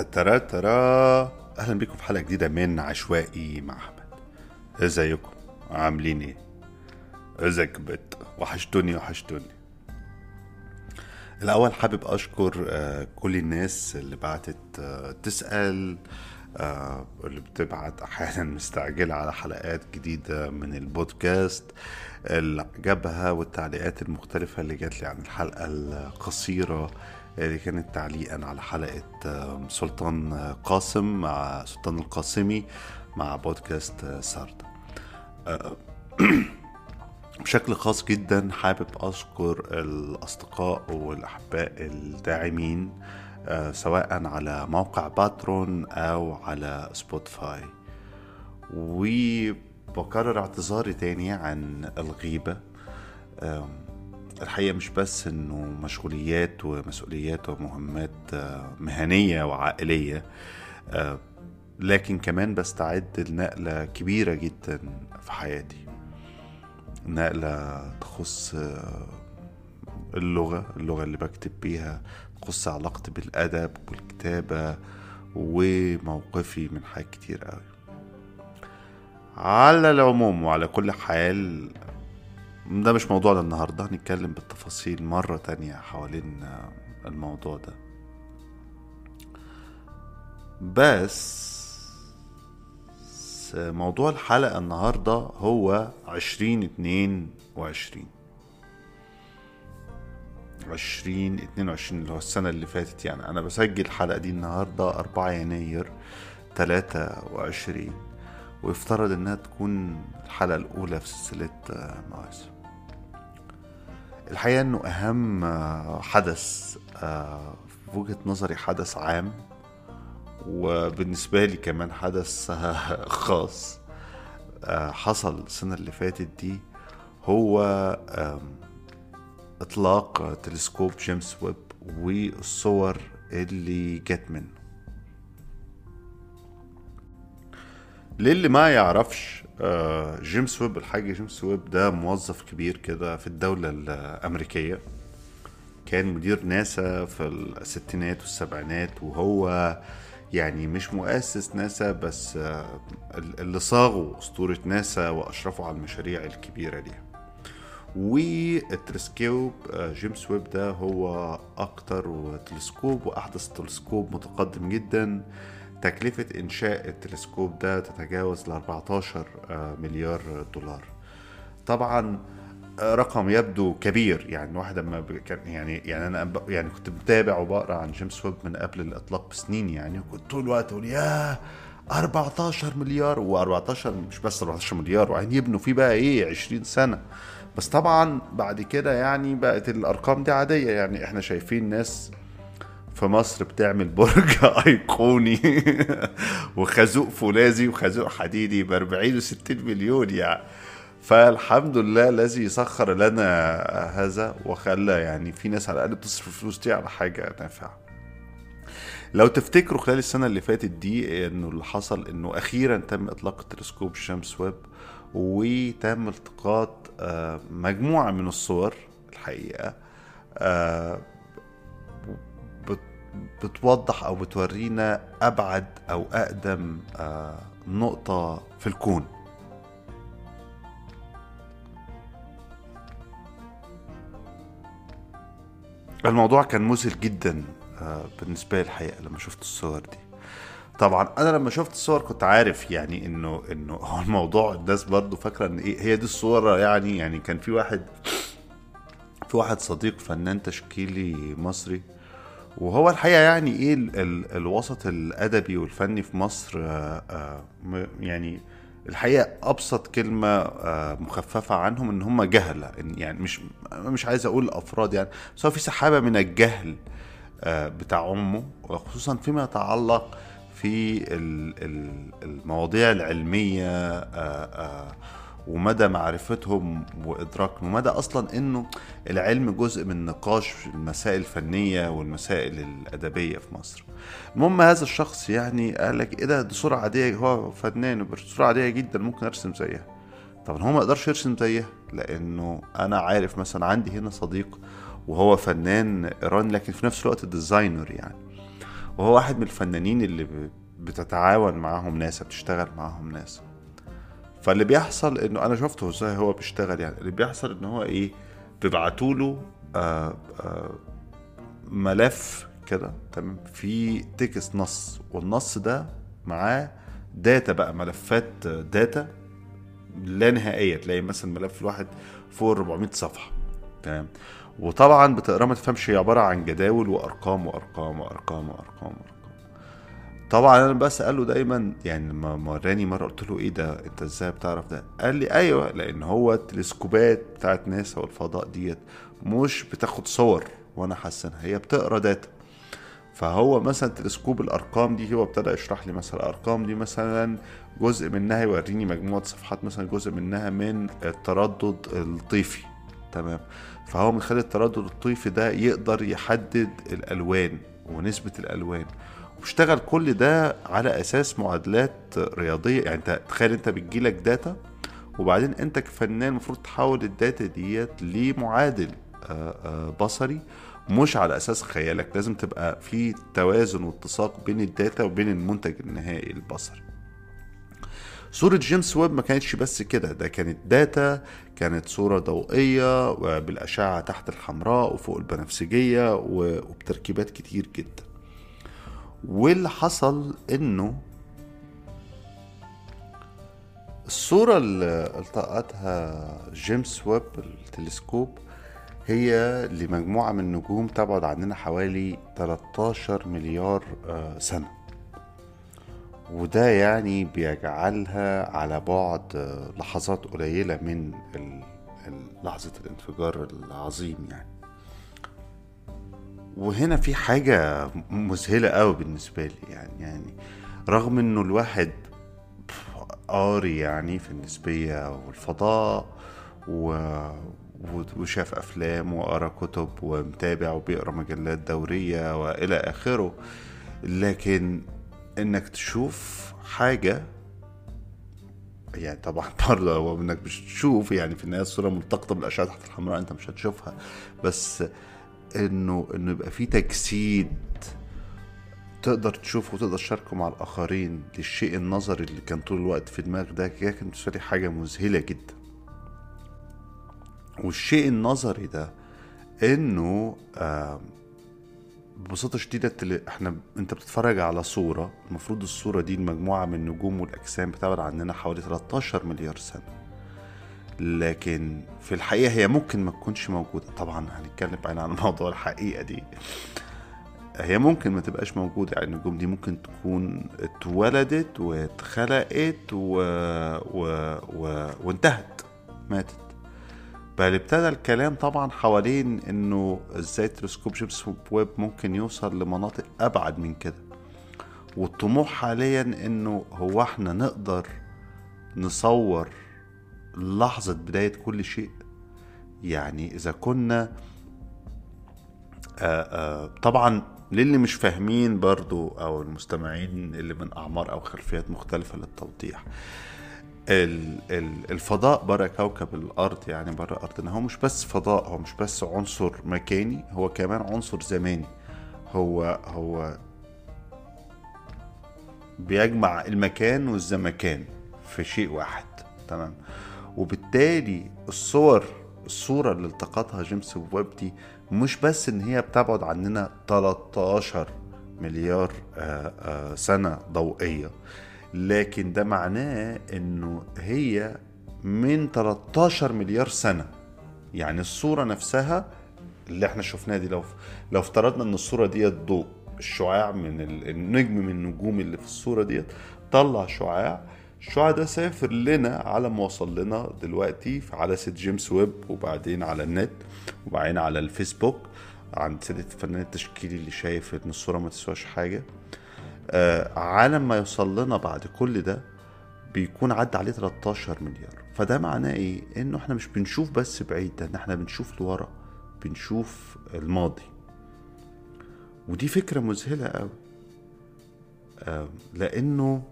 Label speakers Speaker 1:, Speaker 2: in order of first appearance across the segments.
Speaker 1: ترى ترى أهلا بكم في حلقة جديدة من عشوائي مع أحمد. إزيكم؟ عاملين إيه؟ إزيك بت؟ وحشتوني وحشتوني. الأول حابب أشكر آه، كل الناس اللي بعتت آه، تسأل آه، اللي بتبعت أحيانا مستعجلة على حلقات جديدة من البودكاست. اللي عجبها والتعليقات المختلفة اللي جات لي عن الحلقة القصيرة اللي كانت تعليقا على حلقة آه، سلطان قاسم مع سلطان القاسمي مع بودكاست آه، سارد بشكل خاص جدا حابب أشكر الأصدقاء والأحباء الداعمين آه، سواء على موقع باترون أو على سبوتيفاي. وبكرر اعتذاري تاني عن الغيبة. الحقيقة مش بس إنه مشغوليات ومسؤوليات ومهمات آه، مهنية وعائلية آه، لكن كمان بستعد لنقلة كبيرة جدا في حياتي. نقلة تخص آه، اللغة اللغة اللي بكتب بيها تخص علاقتي بالأدب والكتابة وموقفي من حاجات كتير قوي على العموم وعلى كل حال ده مش موضوعنا النهاردة هنتكلم بالتفاصيل مرة تانية حوالين الموضوع ده. بس موضوع الحلقة النهاردة هو عشرين اتنين وعشرين. عشرين اتنين وعشرين اللي هو السنة اللي فاتت يعني. أنا بسجل الحلقة دي النهاردة أربعة يناير تلاتة وعشرين. ويفترض إنها تكون الحلقة الأولى في سلسلة آه، مواسم. الحقيقة إنه أهم آه، حدث آه، في وجهة نظري حدث عام وبالنسبة لي كمان حدث خاص حصل السنة اللي فاتت دي هو آم، إطلاق تلسكوب جيمس ويب والصور اللي جت منه. للي ما يعرفش آه، جيمس ويب الحاج جيمس ويب ده موظف كبير كده في الدولة الأمريكية. كان مدير ناسا في الستينات والسبعينات وهو يعني مش مؤسس ناسا بس آه، اللي صاغوا أسطورة ناسا وأشرفوا على المشاريع الكبيرة دي. والتلسكوب آه، جيمس ويب ده هو أكتر تلسكوب وأحدث تلسكوب متقدم جدا. تكلفة إنشاء التلسكوب ده تتجاوز ل 14 آه، مليار دولار. طبعا رقم يبدو كبير يعني واحد لما يعني يعني أنا يعني كنت بتابع وبقرأ عن جيمس ويب من قبل الإطلاق بسنين يعني وكنت طول الوقت أقول ياه 14 مليار و14 مش بس 14 مليار وعين يبنوا فيه بقى إيه 20 سنة. بس طبعا بعد كده يعني بقت الأرقام دي عادية يعني إحنا شايفين ناس في مصر بتعمل برج أيقوني وخازوق فولاذي وخازوق حديدي ب 40 و60 مليون يعني. فالحمد لله الذي سخر لنا هذا وخلى يعني في ناس على الأقل بتصرف الفلوس دي على حاجة نافعة. لو تفتكروا خلال السنة اللي فاتت دي إنه اللي حصل إنه أخيرا تم إطلاق التلسكوب جيمس ويب وتم التقاط آه، مجموعة من الصور الحقيقة آه، بتوضح أو بتورينا أبعد أو أقدم آه، نقطة في الكون. الموضوع كان مذهل جدا آه، بالنسبة لي الحقيقة لما شفت الصور دي. طبعا أنا لما شفت الصور كنت عارف يعني إنه إنه هو الموضوع الناس برضو فاكرة إن إيه هي دي الصورة يعني يعني كان في واحد في واحد صديق فنان تشكيلي مصري وهو الحقيقة يعني إيه ال ال الوسط الأدبي والفني في مصر آه، آه، م- يعني الحقيقة أبسط كلمة آه، مخففة عنهم إن هم جهلة يعني مش مش عايز أقول أفراد يعني بس هو في سحابة من الجهل آه، بتاع أمه وخصوصا فيما يتعلق في ال- ال- المواضيع العلمية آه، آه، ومدى معرفتهم وإدراكهم ومدى أصلا إنه العلم جزء من نقاش المسائل الفنية والمسائل الأدبية في مصر. المهم هذا الشخص يعني قال لك إيه ده؟ دي صورة عادية هو فنان صوره عادية جدا ممكن أرسم زيها. طبعا هو ما يقدرش يرسم زيها؟ لأنه أنا عارف مثلا عندي هنا صديق وهو فنان إيراني لكن في نفس الوقت ديزاينر يعني. وهو واحد من الفنانين اللي بتتعاون معاهم ناس بتشتغل معاهم ناس فاللي بيحصل إنه أنا شفته إزاي هو بيشتغل يعني اللي بيحصل ان هو إيه بيبعتوا له آه آه ملف كده تمام؟ في text نص والنص ده معاه data بقى ملفات data لا نهائية تلاقي مثلا ملف الواحد فوق 400 صفحة تمام؟ وطبعا بتقرأ ما تفهمش هي عبارة عن جداول وأرقام وأرقام وأرقام وأرقام وأرقام. طبعا أنا بساله دايما يعني لما وراني مرة قلت له إيه ده؟ أنت إزاي بتعرف ده؟ قال لي أيوه لأن هو التلسكوبات بتاعت ناسا والفضاء ديت مش بتاخد صور وأنا حاسنها هي بتقرأ data فهو مثلا تلسكوب الأرقام دي هو ابتدى يشرح لي مثلا الأرقام دي مثلا جزء منها يوريني مجموعة صفحات مثلا جزء منها من التردد الطيفي. تمام. فهو من خلال التردد الطيفي ده يقدر يحدد الألوان ونسبة الألوان. واشتغل كل ده على أساس معادلات رياضية. يعني انت تخيل انت بتجيلك data وبعدين انت كفنان المفروض تحول ال data ديت لمعادل آه، آه، بصري مش على أساس خيالك. لازم تبقى في توازن واتساق بين ال data وبين المنتج النهائي البصري. صورة جيمس ويب ما كانتش بس كده ده كانت data كانت صورة ضوئية بالأشعة تحت الحمراء وفوق البنفسجية وبتركيبات كتير جدا. واللي حصل إنه الصورة اللي التقطها جيمس ويب التلسكوب هي لمجموعة من النجوم تبعد عننا حوالي 13 مليار آه، سنة. وده يعني بيجعلها على بعد آه، لحظات قليلة من لحظة الانفجار العظيم يعني. وهنا في حاجة مذهلة قوي بالنسبة لي يعني يعني رغم إنه الواحد قاري يعني في النسبية والفضاء و... وشاف أفلام وقرأ كتب ومتابع وبيقرأ مجلات دورية وإلى آخره لكن إنك تشوف حاجة يعني طبعا برضه هو إنك مش تشوف يعني في النهاية الصورة ملتقطة بالأشعة تحت الحمراء أنت مش هتشوفها بس إنه إنه يبقى في تجسيد تقدر تشوفه وتقدر تشاركه مع الآخرين. للشيء النظري اللي كان طول الوقت في دماغك ده. كانت بالنسبة لي حاجة مذهلة جدا. والشيء النظري ده إنه آم، ببساطة شديدة إحنا أنت بتتفرج على صورة. المفروض الصورة دي المجموعة من النجوم والأجسام بتبعد عننا حوالي 13 مليار سنة. لكن في الحقيقة هي ممكن ما تكونش موجودة. طبعا هنتكلم بعدين عن موضوع الحقيقة دي. هي ممكن ما تبقاش موجودة. يعني النجوم دي ممكن تكون اتولدت واتخلقت و... و... و... وانتهت ماتت. بل ابتدى الكلام طبعا حوالين إنه إزاي تلسكوب جيمس ويب ممكن يوصل لمناطق أبعد من كده. والطموح حاليا إنه هو إحنا نقدر نصور لحظة بداية كل شيء. يعني إذا كنا آه، آه، طبعا للي مش فاهمين برضو أو المستمعين اللي من أعمار أو خلفيات مختلفة للتوضيح. ال- ال- الفضاء بره كوكب الأرض يعني بره أرضنا هو مش بس فضاء هو مش بس عنصر مكاني هو كمان عنصر زماني. هو هو بيجمع المكان والزمكان في شيء واحد. تمام؟ وبالتالي الصور الصورة اللي التقطها جيمس ويب دي مش بس إن هي بتبعد عننا 13 مليار آه، آه، سنة ضوئية لكن ده معناه إنه هي من 13 مليار سنة. يعني الصورة نفسها اللي إحنا شفناها دي لو لو افترضنا إن الصورة ديت ضوء الشعاع من ال- النجم من النجوم اللي في الصورة ديت طلع شعاع الشعاع ده سافر لنا على ما وصل لنا دلوقتي على site جيمس ويب وبعدين على النت وبعدين على الفيسبوك عند سيادة الفنان التشكيلي اللي شايف إن الصورة ما تسواش حاجة. آه على ما يوصل لنا بعد كل ده بيكون عدى عليه 13 مليار. فده معناه إيه؟ إنه إحنا مش بنشوف بس بعيد ده إحنا بنشوف لورا بنشوف الماضي. ودي فكرة مذهلة قوي. آه لأنه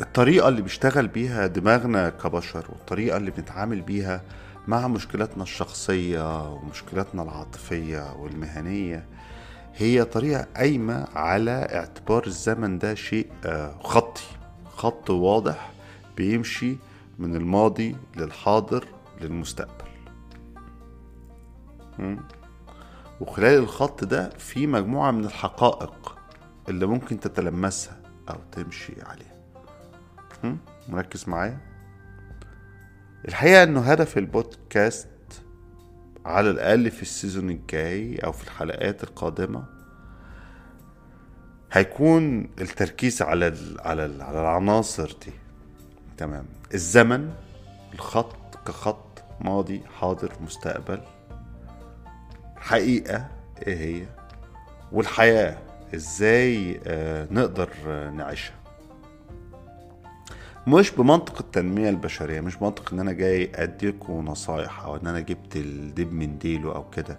Speaker 1: الطريقة اللي بيشتغل بيها دماغنا كبشر والطريقة اللي بنتعامل بيها مع مشكلاتنا الشخصية ومشكلاتنا العاطفية والمهنية هي طريقة قايمة على اعتبار الزمن ده شيء آه، خطي. خط واضح بيمشي من الماضي للحاضر للمستقبل. وخلال الخط ده في مجموعة من الحقائق اللي ممكن تتلمسها أو تمشي عليها. مركز معايا. الحقيقة إنه هدف البودكاست على الأقل في السيزون الجاي أو في الحلقات القادمة هيكون التركيز على ال على ال على العناصر دي. تمام. الزمن الخط كخط ماضي حاضر مستقبل. حقيقة إيه هي؟ والحياة إزاي آه نقدر آه نعيشها؟ مش بمنطق التنمية البشرية مش بمنطق إن أنا جاي اديكم نصايح أو إن أنا جبت الدب من ديله أو كده.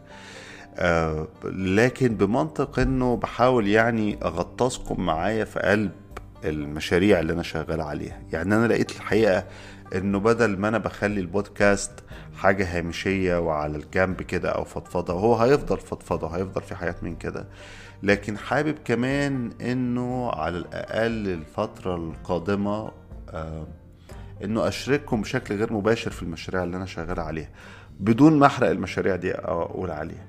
Speaker 1: آه لكن بمنطق إنه بحاول يعني أغطسكم معايا في قلب المشاريع اللي أنا شغال عليها. يعني أنا لقيت الحقيقة إنه بدل ما أنا بخلي البودكاست حاجة هامشية وعلى الجنب كده أو فضفضة وهو هيفضل فضفضة هيفضل في حاجات من كده لكن حابب كمان إنه على الأقل الفترة القادمة آه إنه اشارككم بشكل غير مباشر في المشاريع اللي أنا شغال عليها بدون ما أحرق المشاريع دي أقول عليها.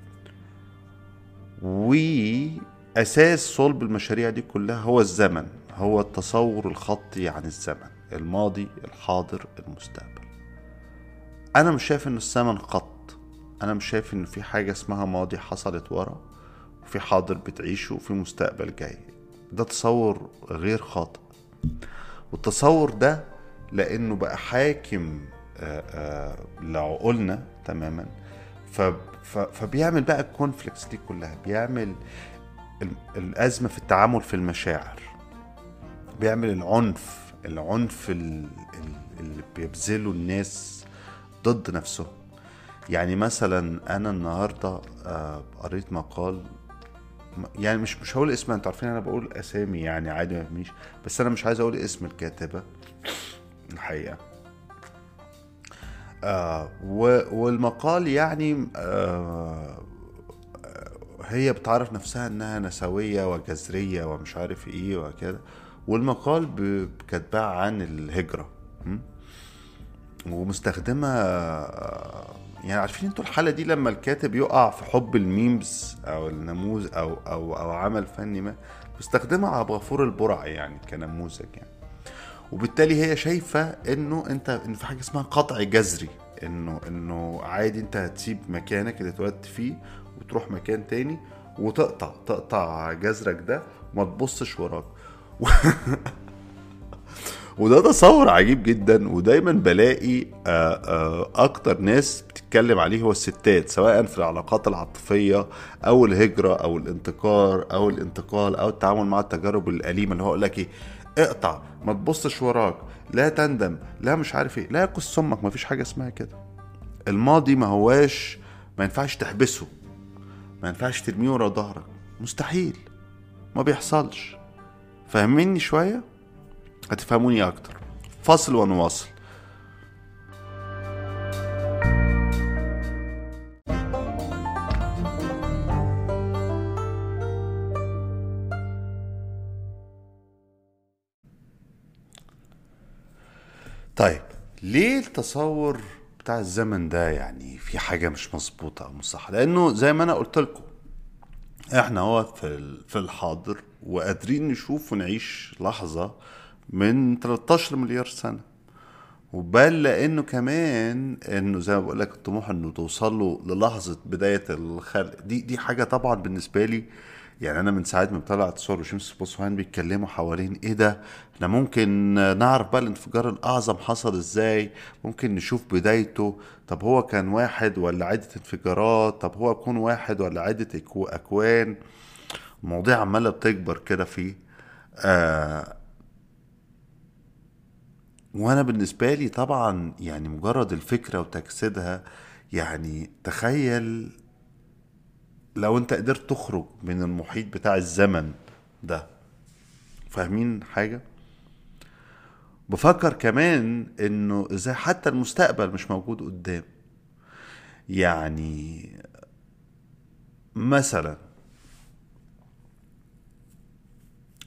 Speaker 1: وأساس صلب المشاريع دي كلها هو الزمن هو التصور الخطي عن الزمن الماضي الحاضر المستقبل. أنا مش شايف إن الزمن خط أنا مش شايف إن في حاجة اسمها ماضي حصلت ورا وفي حاضر بتعيشه وفي مستقبل جاي. ده تصور غير خاطئ. والتصور ده لأنه بقى حاكم آآ آآ لعقولنا تماما فبيعمل بقى الكونفليكس دي كلها بيعمل الأزمة في التعامل في المشاعر بيعمل العنف العنف اللي بيبذله الناس ضد نفسهم. يعني مثلا أنا النهارده قريت مقال يعني مش مش هقول اسمها أنتوا عارفين أنا بقول أسامي يعني عادي ما يهمنيش بس أنا مش عايز أقول اسم الكاتبة. الحقيقة. آه والمقال يعني آه هي بتعرف نفسها إنها نسوية وجذرية ومش عارف إيه وكده. والمقال كاتباه عن الهجرة. ومستخدمة يعني عارفين أنتوا الحالة دي لما الكاتب يقع في حب الميمز أو النموذج أو أو أو عمل فني ما مستخدمها عبد الغفور البرعي يعني كنموذج يعني. وبالتالي هي شايفة إنه أنت إن في حاجة اسمها قطع جذري إنه إنه عادي أنت هتسيب مكانك اللي اتولدت فيه وتروح مكان تاني وتقطع تقطع جذرك ده وما تبصش وراك. وده تصور عجيب جدا ودايما بلاقي آآ آآ أكتر ناس بتتكلم عليه هو الستات سواء في العلاقات العاطفية أو الهجرة أو الانتقار أو الانتقال أو التعامل مع التجارب الأليمة اللي هو يقول لك إيه اقطع ما تبصش وراك لا تندم لا مش عارف إيه لا يقص ما فيش حاجة اسمها كده. الماضي ما هواش ما ينفعش تحبسه ما ينفعش ترميه ورا ظهرك مستحيل ما بيحصلش. فاهميني شوية؟ هتفهموني أكتر. فاصل ونواصل. ليه التصور بتاع الزمن ده يعني في حاجة مش مظبوطة أو مش صح؟ لأنه زي ما أنا قلت لكم إحنا هو في في الحاضر وقادرين نشوف ونعيش لحظة من 13 مليار سنة. وبل لأنه كمان إنه زي ما بقول لك الطموح إنه توصل له للحظة بداية الخلق. دي دي حاجة طبعا بالنسبة لي يعني أنا من ساعة ما طلعت صور وشمس بوسوان بيتكلموا حوالين إيه ده؟ إحنا ممكن نعرف بقى الانفجار الأعظم حصل إزاي؟ ممكن نشوف بدايته؟ طب هو كان واحد ولا عدة انفجارات؟ طب هو يكون واحد ولا عدة أكوان؟ المواضيع عمالة بتكبر كده فيه آه وأنا بالنسبة لي طبعا يعني مجرد الفكرة وتجسيدها يعني تخيل لو انت قدرت تخرج من المحيط بتاع الزمن ده فاهمين حاجة؟ بفكر كمان انه إزاي حتى المستقبل مش موجود قدام. يعني مثلا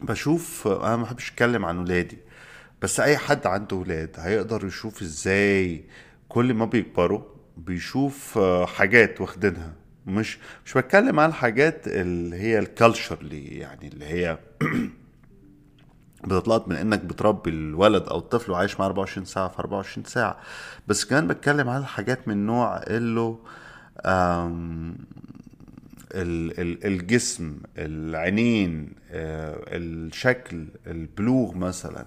Speaker 1: بشوف أنا ما بحبش أتكلم عن ولادي بس أي حد عنده ولاد هيقدر يشوف إزاي كل ما بيكبروا بيشوف حاجات واخدينها. مش مش بتكلم عن الحاجات اللي هي ال culturally يعني اللي هي بتطلعت من إنك بتربي الولد أو الطفل وعايش معاه 24 ساعة في 24 ساعة. بس كمان بتكلم عن حاجات من نوع اللي الجسم العينين آه، الشكل البلوغ مثلا.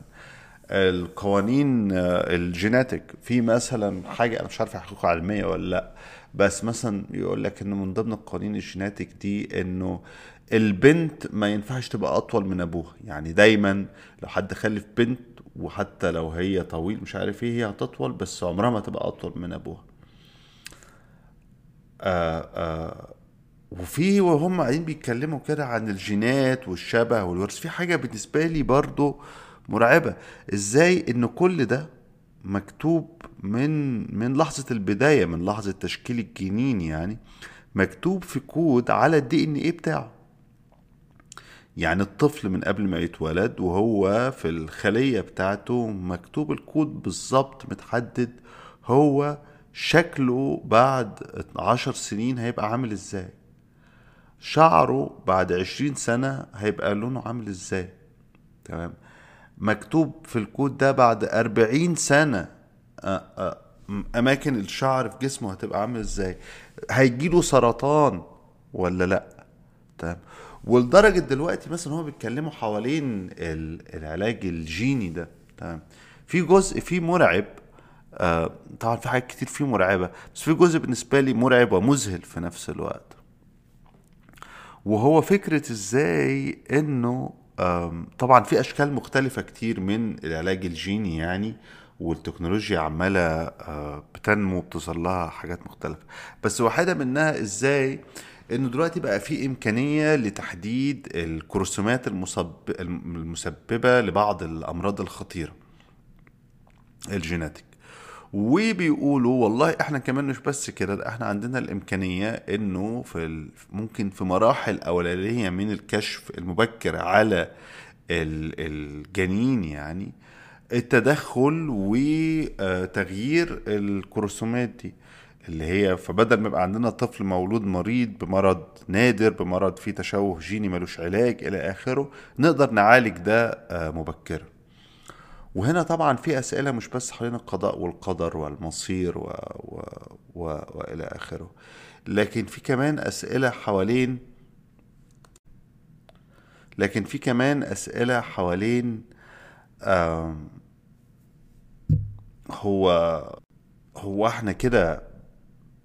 Speaker 1: القوانين آه، ال genetic. في مثلا حاجة أنا مش عارف حقيقه علميه ولا لأ بس مثلا يقول لك انه من ضمن القوانين الجيناتيك دي إنه البنت ما ينفعش تبقى أطول من أبوها. يعني دايما لو حد خلف بنت وحتى لو هي طويل مش عارف إيه هي هتطول بس عمرها ما تبقى أطول من أبوها. آه آه وفي وهم قاعدين بيتكلموا كده عن الجينات والشبه والورث. في حاجة بالنسبة لي برضو مرعبة. إزاي إن كل ده مكتوب من من لحظة البداية من لحظة تشكيل الجنين يعني مكتوب في كود على ال DNA بتاعه. يعني الطفل من قبل ما يتولد وهو في الخلية بتاعته مكتوب الكود بالظبط متحدد هو شكله بعد عشر سنين هيبقى عامل إزاي. شعره بعد عشرين سنة هيبقى لونه عامل إزاي. تمام؟ مكتوب في الكود ده بعد أربعين سنة. آه، آه، م- أماكن الشعر في جسمه هتبقى عامل إزاي؟ هيجيله سرطان ولا لأ؟ تمام. ولدرجة دلوقتي مثلا هو بيتكلموا حوالين ال- العلاج الجيني ده. تمام. في جزء فيه مرعب. طبعا في حاجات كتير فيه مرعبة بس في جزء بالنسبة لي مرعب ومذهل في نفس الوقت. وهو فكرة إزاي إنه طبعا في أشكال مختلفة كتير من العلاج الجيني يعني والتكنولوجيا عمالة آه، بتنمو بتوصل لها حاجات مختلفة. بس واحدة منها إزاي؟ إنه دلوقتي بقى في إمكانية لتحديد الكروموسومات المسب... المسببة لبعض الأمراض الخطيرة الجيناتيك. وبيقولوا والله إحنا كمان مش بس كده ده إحنا عندنا الإمكانية إنه في. ممكن في مراحل أولانية من الكشف المبكر على ال... الجنين يعني التدخل وتغيير الكروموسومات دي اللي هي فبدل ما يبقى عندنا طفل مولود مريض بمرض نادر بمرض فيه تشوه جيني ملوش علاج إلى آخره نقدر نعالج ده آه، مبكرا وهنا طبعا في أسئلة مش بس حوالين القضاء والقدر والمصير و... و... و... وإلى آخره لكن في كمان أسئلة حوالين لكن في كمان أسئلة حوالين آم، هو هو إحنا كده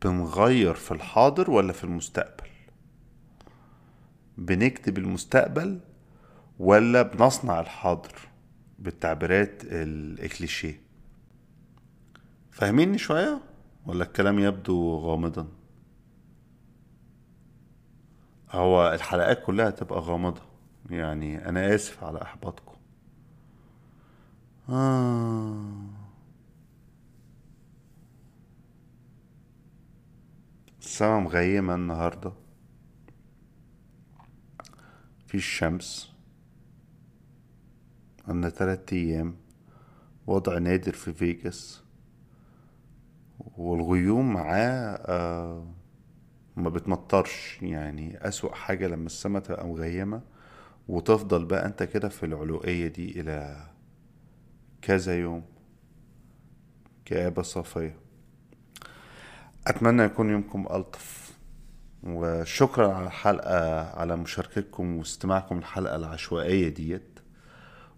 Speaker 1: بنغير في الحاضر ولا في المستقبل؟ بنكتب المستقبل ولا بنصنع الحاضر؟ بالتعبيرات الإكليشيه. فاهميني شوية؟ ولا الكلام يبدو غامضا؟ هو الحلقات كلها تبقى غامضة. يعني أنا آسف على إحباطكم. آه. السما مغيمة النهاردة. في الشمس. عندنا تلات أيام وضع نادر في فيجاس والغيوم معاه آه ما بتمطرش. يعني أسوأ حاجة لما السما تبقى مغيمة وتفضل بقى أنت كده في العلوية دي إلى كذا يوم كآبة صافية. أتمنى يكون يومكم ألطف وشكرا على الحلقة على مشاركتكم واستماعكم الحلقة العشوائية ديت.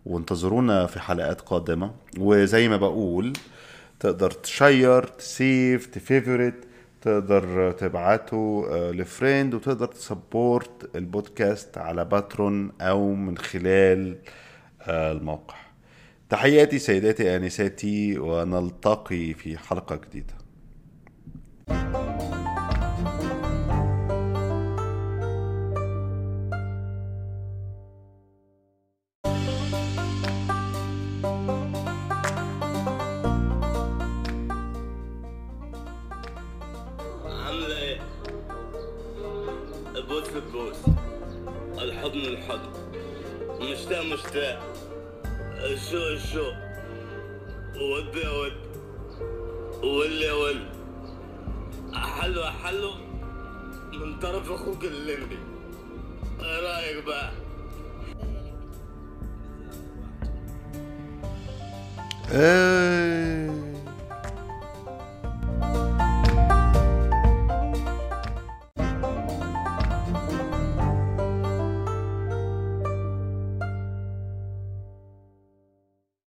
Speaker 1: وانتظرونا في حلقات قادمة. وزي ما بقول تقدر ت share ت save ت favorite تقدر تبعته آه، ل friend وتقدر ت support البودكاست على Patreon أو من خلال آه، الموقع. تحياتي سيداتي آنساتي ونلتقي في حلقة جديدة.
Speaker 2: عاملة البوس البوس الحضن الحضن. مشتاق مشتاق شو شو. ود ود. ول يا ول. حلو حلو من طرف أخوك اللمبي إيه رأيك بقى؟
Speaker 1: آه